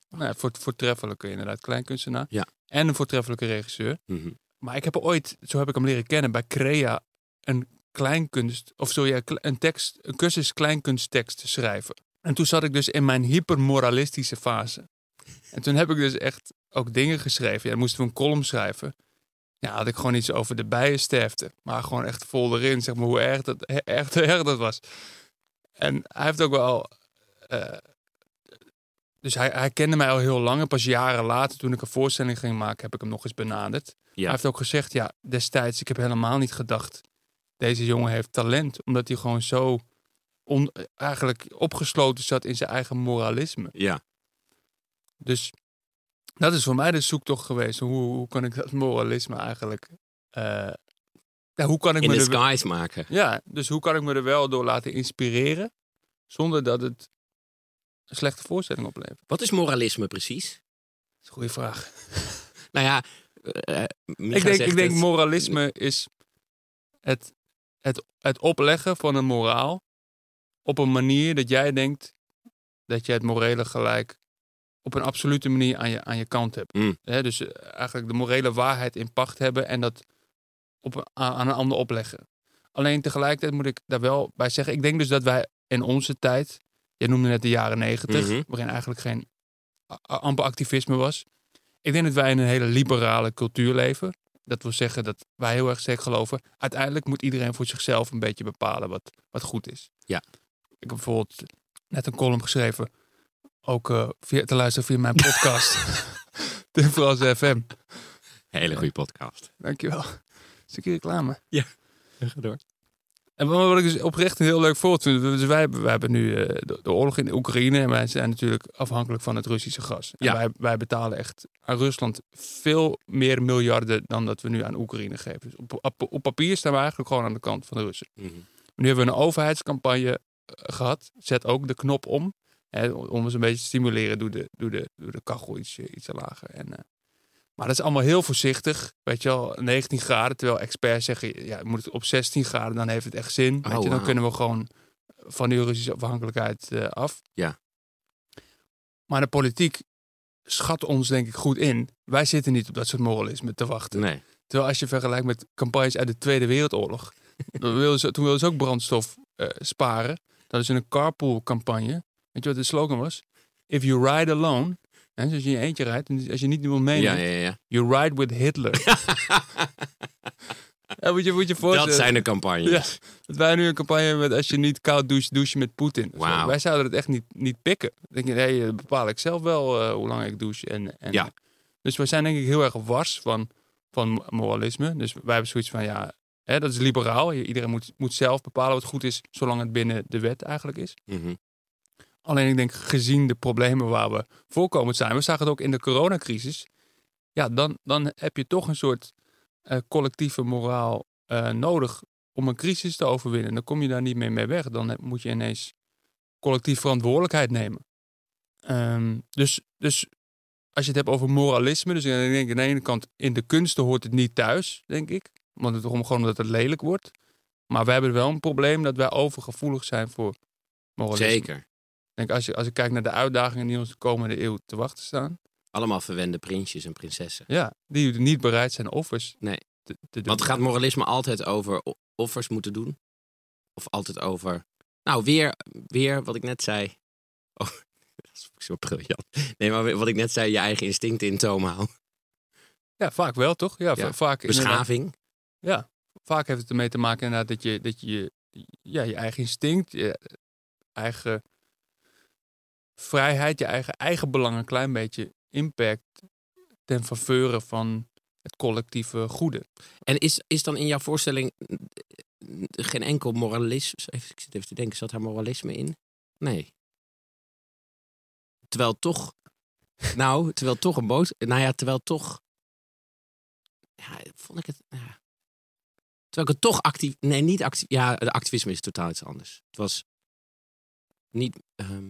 nou, voor, voortreffelijke inderdaad kleinkunstenaar. Ja. En een voortreffelijke regisseur. Mhm. Maar ik heb ooit, zo heb ik hem leren kennen, bij Crea een kleinkunst, of zo ja, een tekst, een cursus kleinkunsttekst te schrijven. En toen zat ik dus in mijn hypermoralistische fase. En toen heb ik dus echt ook dingen geschreven. Ja, dan moesten we een column schrijven. Ja, had ik gewoon iets over de bijensterfte. Maar gewoon echt vol erin, zeg maar, hoe erg dat, echt [laughs] erg dat was. En hij heeft ook wel... eh, dus hij, hij kende mij al heel lang. En pas jaren later, toen ik een voorstelling ging maken, heb ik hem nog eens benaderd. Ja. Hij heeft ook gezegd, ja, destijds, ik heb helemaal niet gedacht, deze jongen heeft talent. Omdat hij gewoon zo on, eigenlijk opgesloten zat in zijn eigen moralisme. Ja. Dus dat is voor mij de zoektocht geweest. Hoe, hoe kan ik dat moralisme eigenlijk... eh, ja, hoe kan ik In me er, skies maken. ja, dus hoe kan ik me er wel door laten inspireren, zonder dat het een slechte voorstelling oplevert? Wat is moralisme precies? Dat is een goede vraag. [laughs] Nou ja, eh, Micha Ik denk, ik denk het. moralisme is het, het, het opleggen van een moraal op een manier dat jij denkt dat je het morele gelijk op een absolute manier aan je, aan je kant hebt. Mm. Dus eh, eigenlijk de morele waarheid in pacht hebben en dat op, een- aan, een ander opleggen. Alleen tegelijkertijd moet ik daar wel bij zeggen, ik denk dus dat wij in onze tijd, jij noemde net de jaren negentig, Mhm. waarin eigenlijk geen amper activisme was. Ik denk dat wij in een hele liberale cultuur leven. Dat wil zeggen dat wij heel erg sterk geloven. Uiteindelijk moet iedereen voor zichzelf een beetje bepalen wat, wat goed is. Ja. Ik heb bijvoorbeeld net een column geschreven. Ook eh, via, te luisteren via mijn podcast. Tim Frans FM. Hele goede podcast. Dankjewel. Stukje reclame. [laughs] Ga door. En wat ik dus oprecht een heel leuk voorbeeld vind. Dus wij, hebben- wij hebben nu eh, de, de oorlog in de Oekraïne. En wij zijn natuurlijk afhankelijk van het Russische gas. En Ja. wij, wij betalen echt aan Rusland veel meer miljarden dan dat we nu aan Oekraïne geven. Dus op, op, op papier staan we eigenlijk gewoon aan de kant van de Russen. Mhm. Nu hebben we een overheidscampagne eh, gehad. Zet ook de knop om. Hè, om ons een beetje te stimuleren. Doe de, doe de, doe de kachel iets, iets lager. En, eh, maar dat is allemaal heel voorzichtig. Weet je wel, 19 graden. Terwijl experts zeggen, ja, moet het op 16 graden, dan heeft het echt zin. weet je, dan Oh, wauw. kunnen we gewoon van die Russische afhankelijkheid eh, af. Ja. Maar de politiek schat ons denk ik goed in. Wij zitten niet op dat soort moralisme te wachten. Nee. Terwijl als je vergelijkt met campagnes uit de Tweede Wereldoorlog. [laughs] dan wilden ze, toen wilden ze ook brandstof eh, sparen. Dat is een carpool campagne. Weet je wat de slogan was? If you ride alone. Hè, dus als je in je eentje rijdt. En als je niet iemand meeneemt. Ja, ja, ja. You ride with Hitler. [laughs] ja, moet je, moet je voorstellen. Dat zijn de campagnes. Ja, dat wij nu een campagne hebben met als je niet koud doucht, douche je met Poetin. Wij zouden het echt niet, niet pikken. Dan denk je, nee, dat bepaal ik zelf wel eh, hoe lang ik douche. En, en, Ja. Dus wij zijn denk ik heel erg wars van, van moralisme. Dus wij hebben zoiets van, ja, hè, dat is liberaal. Iedereen moet, moet zelf bepalen wat goed is, zolang het binnen de wet eigenlijk is. Mhm. Alleen ik denk, gezien de problemen waar we voorkomend zijn, we zagen het ook in de coronacrisis. Ja, dan, dan heb je toch een soort eh, collectieve moraal eh, nodig om een crisis te overwinnen. Dan kom je daar niet meer mee weg. Dan moet je ineens collectief verantwoordelijkheid nemen. Ehm, dus, dus als je het hebt over moralisme, dus ik denk aan de ene kant in de kunsten hoort het niet thuis, denk ik. Want het gewoon omdat het lelijk wordt. Maar we hebben wel een probleem dat wij overgevoelig zijn voor moralisme. Zeker. Denk, als, je, als ik kijk naar de uitdagingen die ons de komende eeuw te wachten staan. Allemaal verwende prinsjes en prinsessen. Ja, die niet bereid zijn offers Nee. te, te doen. Want gaat moralisme altijd over offers moeten doen? Of altijd over... Nou, weer, weer wat ik net zei. Oh, [laughs] dat is zo briljant. Nee, maar wat ik net zei, je eigen instincten in toom houden. Ja, vaak wel, toch? Ja, Ja. Vaak, Beschaving. Ja, vaak heeft het ermee te maken inderdaad dat je dat je, ja, je eigen instinct, je eigen vrijheid, je eigen, eigen belang een klein beetje inperkt ten faveur van het collectieve goede. En is, is dan in jouw voorstelling eh, geen enkel moralisme... Even, ik zit even te denken, zat daar moralisme in? Nee. Terwijl toch... Nou, terwijl toch een boos... Nou ja, terwijl toch... Ja, vond ik het... Ja. Terwijl ik het toch actief... Nee, niet actief... Ja, de activisme is totaal iets anders. Het was niet... ehm,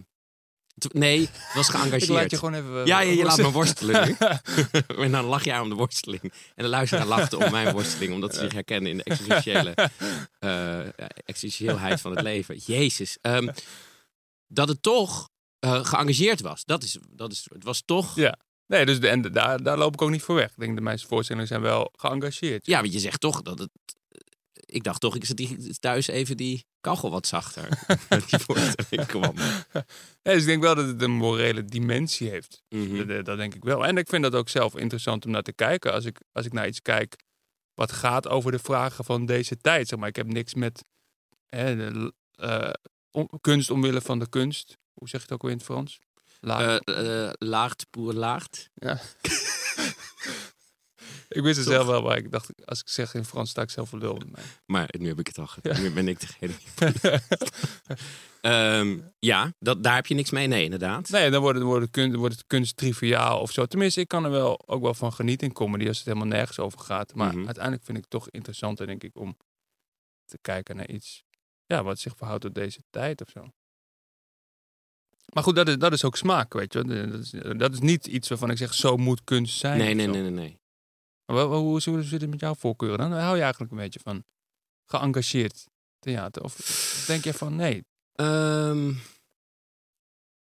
nee, het was [laughs] Ik geëngageerd. laat je gewoon even... eh, Ja, ja, je laat me worstelen. nu. [laughs] [laughs] en dan lach jij om de worsteling. En de luisteraar lacht om mijn worsteling, omdat ze zich herkennen in de existentiële eh, existentiëelheid van het leven. Jezus. Ehm, dat het toch eh, geëngageerd was. Dat is, dat is, het was toch. Ja. Ja. Nee, dus de, en daar, daar loop ik ook niet voor weg. Ik denk de meeste voorstellingen zijn wel geëngageerd. want je zegt toch dat het. Ik dacht toch, ik zet die, thuis even die kachel wat zachter. [laughs] die voorstelling [laughs] kwam. Ja, dus ik denk wel dat het een morele dimensie heeft. Mhm. Dat, dat- dat denk ik wel. En ik vind dat ook zelf interessant om naar te kijken. Als ik, als ik naar iets kijk wat gaat over de vragen van deze tijd. Zeg maar, ik heb niks met hè, de, eh, om- kunst omwille van de kunst. Hoe zeg je het ook weer in het Frans? Laag. Eh, eh, laagt, poer laagt. ja. [laughs] ik wist het zelf wel, maar ik dacht, als ik zeg in Frans, sta ik zelf voor lul mij. Maar nu heb ik het al gedaan. Nu ben ik degene. [laughs] Ehm, ja, dat, daar heb je niks mee. Nee, inderdaad. Nee, dan wordt het, wordt, het kunst, wordt het kunst triviaal of zo. Tenminste, ik kan er wel ook wel van genieten in comedy als het helemaal nergens over gaat. Maar Mhm. uiteindelijk vind ik het toch interessanter, denk ik, om te kijken naar iets ja, wat zich verhoudt tot deze tijd of zo. Maar goed, dat is, dat is ook smaak, weet je. Dat is, dat is niet iets waarvan ik zeg, zo moet kunst zijn. Nee, nee, zo. nee, nee, nee. Hoe, hoe zit het met jouw voorkeuren dan? Hou je eigenlijk een beetje van geëngageerd theater? Of denk je van, nee, Ehm,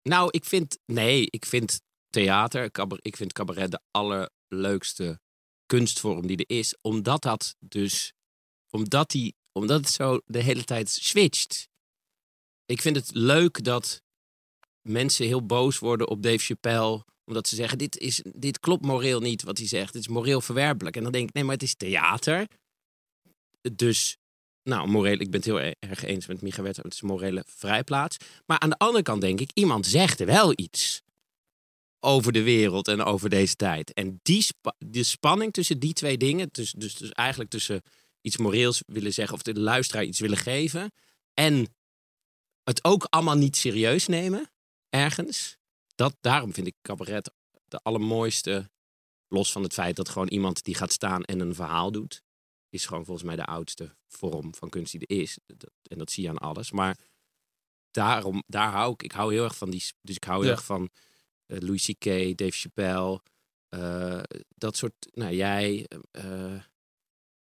nou, ik vind. Nee, ik vind theater. Ik vind cabaret de allerleukste kunstvorm die er is. Omdat dat dus. Omdat, die, omdat het zo de hele tijd switcht. Ik vind het leuk dat mensen heel boos worden op Dave Chappelle. Omdat ze zeggen: dit, is, dit klopt moreel niet wat hij zegt. Dit is moreel verwerpelijk. En dan denk ik: nee, maar het is theater. Dus nou, moreel, ik ben het heel e- erg eens met Micha. Het is een morele vrijplaats. Maar aan de andere kant denk ik, iemand zegt wel iets over de wereld en over deze tijd. En die spa- de spanning tussen die twee dingen, dus, dus, dus eigenlijk tussen iets moreels willen zeggen of de luisteraar iets willen geven en het ook allemaal niet serieus nemen, ergens. Dat, daarom vind ik cabaret de allermooiste, los van het feit dat gewoon iemand die gaat staan en een verhaal doet is gewoon volgens mij de oudste vorm van kunst die er is. Dat- En dat zie je aan alles. Maar daarom, daar hou ik. Ik hou heel erg van die. Dus ik hou heel Ja. erg van eh, Louis C.K., Dave Chappelle. eh, dat soort. Nou, jij. eh,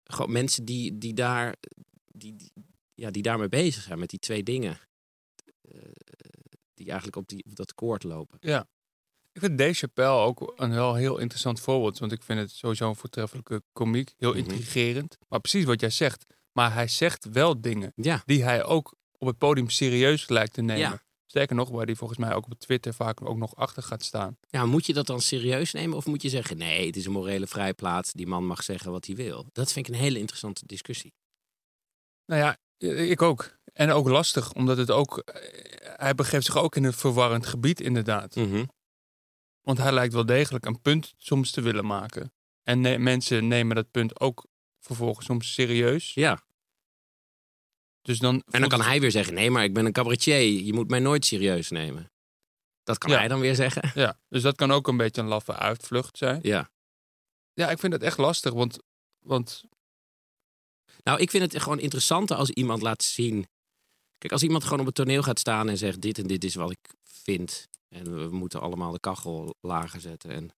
gewoon mensen die, die daar. Die, die, ja, die daarmee bezig zijn met die twee dingen. Die eigenlijk op, die, op dat koord lopen. Ik vind Dave Chappelle ook een wel heel interessant voorbeeld. Want ik vind het sowieso een voortreffelijke komiek. Heel Mhm. intrigerend. Maar precies wat jij zegt. Maar hij zegt wel dingen Ja, die hij ook op het podium serieus lijkt te nemen. Ja. Sterker nog, waar hij volgens mij ook op Twitter vaak ook nog achter gaat staan. ja, moet je dat dan serieus nemen? Of moet je zeggen: nee, het is een morele vrijplaats. Die man mag zeggen wat hij wil. Dat vind ik een hele interessante discussie. Nou ja, ik ook. En ook lastig, omdat het ook... eh, Hij begeeft zich ook in een verwarrend gebied inderdaad. Mhm. Want hij lijkt wel degelijk een punt soms te willen maken. En ne- mensen nemen dat punt ook vervolgens soms serieus. Ja. Dus dan En dan kan hij weer zeggen: nee, maar ik ben een cabaretier. Je moet mij nooit serieus nemen. Dat kan Ja. hij dan weer zeggen. [laughs] Ja, dus dat kan ook een beetje een laffe uitvlucht zijn. Ja. Ja, ik vind het echt lastig, want, want Nou, ik vind het gewoon interessanter als iemand laat zien. Kijk, als iemand gewoon op het toneel gaat staan en zegt: dit en dit is wat ik vind. En we moeten allemaal de kachel lager zetten en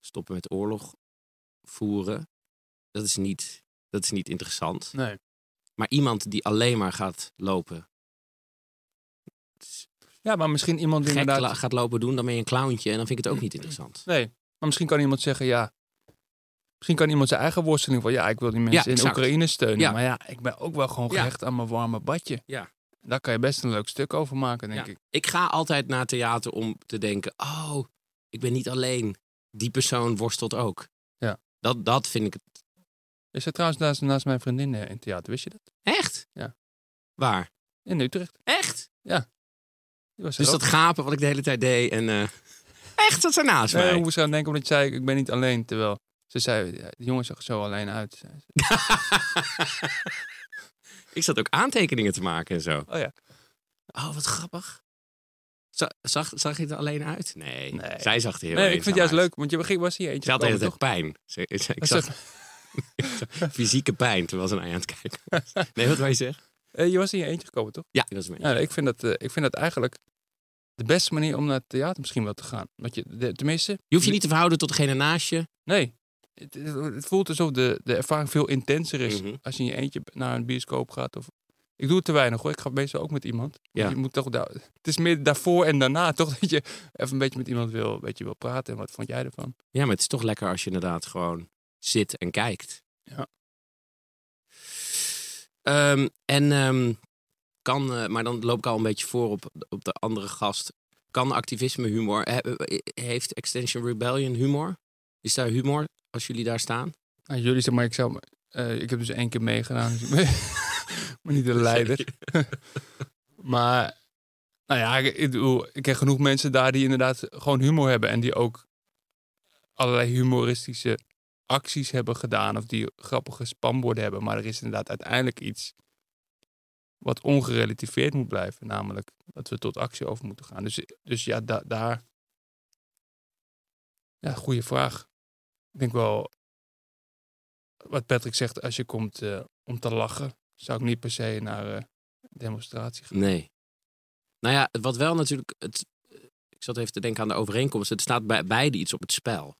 stoppen met oorlog voeren. Dat is niet, dat is niet interessant. nee. Maar iemand die alleen maar gaat lopen, Ja, maar misschien iemand die inderdaad... gaat lopen doen, dan ben je een clowntje en dan vind ik het ook niet interessant. Nee, maar misschien kan iemand zeggen, ja... Misschien kan iemand zijn eigen worsteling van... Ja, ik wil die mensen in exact. Oekraïne steunen. Ja. Maar ja, ik ben ook wel gewoon Ja. gehecht aan mijn warme badje. Ja. Daar kan je best een leuk stuk over maken, denk Ja. ik. Ik ga altijd naar theater om te denken: oh, ik ben niet alleen. Die persoon worstelt ook. Ja. Dat, dat vind ik het Is er trouwens naast, naast mijn vriendin eh, in theater, wist je dat? echt. Ja. Waar? In Utrecht. Echt? Er Dus ook. dat gapen wat ik de hele tijd deed en. eh, [laughs] echt, dat ze naast Nee, mij. hoe aan denken omdat je zei, ik ben niet alleen. Terwijl Ze zei, de jongen zag zo alleen uit. [laughs] Ik zat ook aantekeningen te maken en zo. Oh ja. Oh, wat grappig. Za- Zag, zag je er alleen uit? Nee, Nee. zij zag er heel Nee, ik vind het juist uit. leuk, want je begint was hier eentje Ze had de hele gekomen, tijd toch? pijn. Ze, ze- ik zag [laughs] fysieke pijn terwijl ze naar je aan het kijken was. Nee, wat wil je zeggen? Eh, je was hier eentje gekomen, toch? Ja, ik was mee. Ja, ik vind, dat, eh, ik vind dat eigenlijk de beste manier om naar het theater misschien wel te gaan. Want je, de, tenminste, Je hoeft je niet te verhouden tot degene naast je. nee. Het, het- voelt alsof de, de ervaring veel intenser is Mhm. als je in je eentje naar een bioscoop gaat. Of... Ik doe het te weinig hoor. Ik ga meestal ook met iemand. Ja. Je moet toch daar, het is meer daarvoor en daarna [laughs] toch dat je even een beetje met iemand wil, een beetje wil praten. En wat vond jij ervan? Ja, maar het is toch lekker als je inderdaad gewoon zit en kijkt. Ja. Ehm, en ehm, kan, eh, maar dan loop ik al een beetje voor op, op de andere gast. Kan activisme humor? He- heeft Extension Rebellion humor? Is daar humor als jullie daar staan? Nou, jullie zeg maar, ik, zou, eh, ik heb dus één keer meegedaan. Dus ik ben [laughs] maar niet de leider. [laughs] Maar, nou ja, ik, ik, ken genoeg mensen daar die inderdaad gewoon humor hebben. En die ook allerlei humoristische acties hebben gedaan. Of die grappige spanborden hebben. Maar er is inderdaad uiteindelijk iets wat ongerelativeerd moet blijven. Namelijk dat we tot actie over moeten gaan. Dus, dus ja, da- daar... Ja, goede vraag. Ik denk wel, wat Patrick zegt, als je komt eh, om te lachen, zou ik niet per se naar eh demonstratie gaan. Nee. Nou ja, wat wel natuurlijk. Het, ik zat even te denken aan de overeenkomst. Het staat bij beide iets op het spel.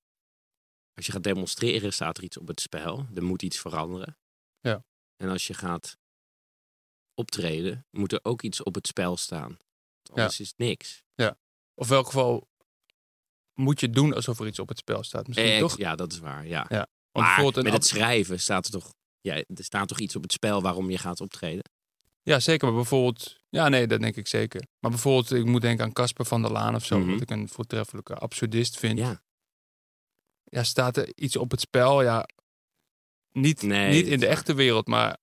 Als je gaat demonstreren, staat er iets op het spel. Er moet iets veranderen. Ja. En als je gaat optreden, moet er ook iets op het spel staan. Anders is het niks. Of in welk geval moet je doen alsof er iets op het spel staat. Misschien toch? Ja, dat is waar. Ja. Maar met het schrijven staat er toch. Ja, er staat toch iets op het spel waarom je gaat optreden. Ja, zeker. Maar bijvoorbeeld... Ja, nee, dat denk ik zeker. Maar bijvoorbeeld, ik moet denken aan Casper van der Laan of zo. Mhm. Wat ik een voortreffelijke absurdist vind. Ja. Ja. staat er iets op het spel? Ja, niet, Nee, niet in de echte wereld, maar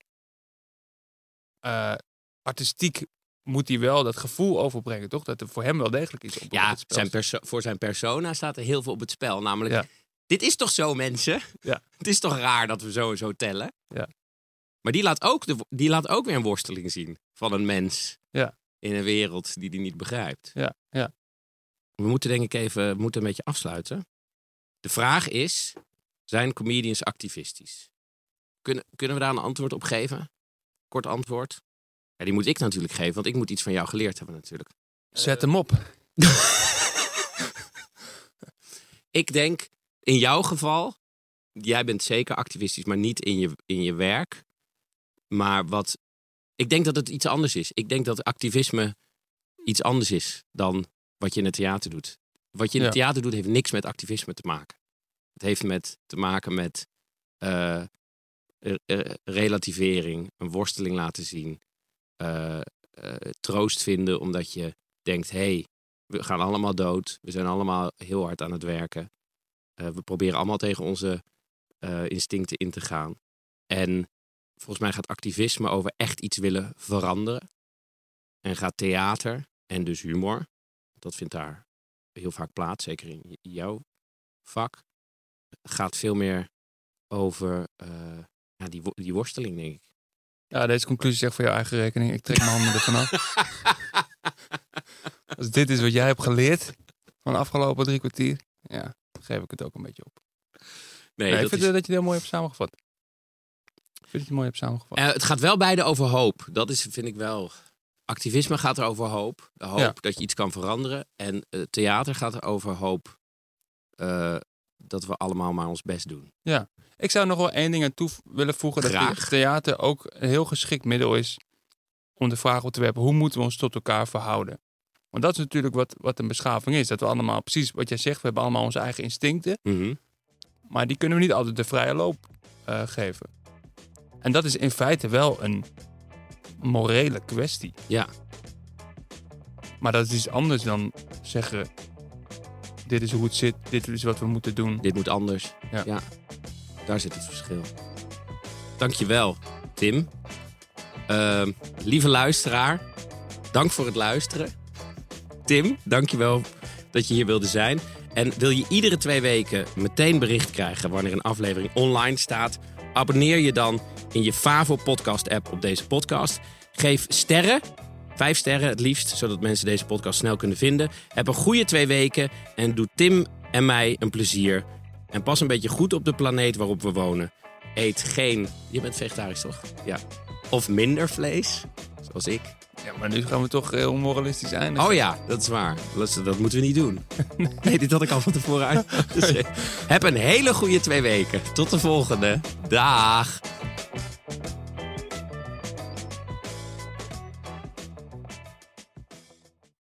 eh, artistiek moet hij wel dat gevoel overbrengen, toch? Dat er voor hem wel degelijk iets op, op Ja, spel zijn voor zijn persona staat er heel veel op het spel. Namelijk, Ja. dit is toch zo, mensen? Ja. [laughs] Het is toch raar dat we zo en zo tellen? Ja. Maar die laat, ook de, die laat ook weer een worsteling zien van een mens Ja. in een wereld die die niet begrijpt. Ja, ja. We moeten denk ik even we moeten een beetje afsluiten. De vraag is, zijn comedians activistisch? Kunnen, kunnen we daar een antwoord op geven? Kort antwoord. Ja, die moet ik natuurlijk geven, want ik moet iets van jou geleerd hebben natuurlijk. Zet hem op. [laughs] Ik denk, in jouw geval, jij bent zeker activistisch, maar niet in je, in je werk. Maar wat, ik denk dat het iets anders is. Ik denk dat activisme iets anders is dan wat je in het theater doet. Wat je in het Ja. theater doet, heeft niks met activisme te maken. Het heeft met, te maken met eh, re- re- relativering, een worsteling laten zien, eh, eh, troost vinden omdat je denkt, hey, we gaan allemaal dood, we zijn allemaal heel hard aan het werken. Eh, we proberen allemaal tegen onze instincten in te gaan. En volgens mij gaat activisme over echt iets willen veranderen. En gaat theater en dus humor, dat vindt daar heel vaak plaats, zeker in jouw vak, gaat veel meer over ja, die, die worsteling, denk ik. Ja, deze conclusie zegt voor jouw eigen rekening. Ik trek mijn handen ervan af. [laughs] Als dit is wat jij hebt geleerd van de afgelopen drie kwartier, ja, dan geef ik het ook een beetje op. nee, Nee, ik vind is- dat je het heel mooi hebt samengevat. Ik vind het mooi hebt samengevat. Eh, het gaat wel beide over hoop. Dat is, vind ik wel. Activisme gaat er over hoop. De hoop Ja. dat je iets kan veranderen. En eh, theater gaat er over hoop eh, dat we allemaal maar ons best doen. Ik zou nog wel één ding aan toe willen voegen. Dat Graag. theater ook een heel geschikt middel is om de vraag op te werpen. Hoe moeten we ons tot elkaar verhouden? Want dat is natuurlijk wat, wat een beschaving is. Dat we allemaal, precies wat jij zegt, we hebben allemaal onze eigen instincten. Mhm. Maar die kunnen we niet altijd de vrije loop eh, geven. En dat is in feite wel een morele kwestie. Ja. Maar dat is iets anders dan zeggen... Dit is hoe het zit, dit is wat we moeten doen. Dit moet anders. Ja. Daar zit het verschil. Dankjewel, Tim. Ehm, lieve luisteraar, dank voor het luisteren. Tim, dankjewel dat je hier wilde zijn. En wil je iedere twee weken meteen bericht krijgen wanneer een aflevering online staat? Abonneer je dan in je Favo podcast app op deze podcast. Geef sterren, vijf sterren het liefst, zodat mensen deze podcast snel kunnen vinden. Heb een goede twee weken en doe Tim en mij een plezier. En pas een beetje goed op de planeet waarop we wonen. Eet geen. Je bent vegetarisch toch? Ja. Of minder vlees, zoals ik. Ja, maar nu gaan we toch heel moralistisch eindigen. Oh ja, dat is waar. Dat, dat moeten we niet doen. [laughs] Nee, dit had ik al van tevoren uit. [laughs] Dus, eh, heb een hele goede twee weken. Tot de volgende. Dag.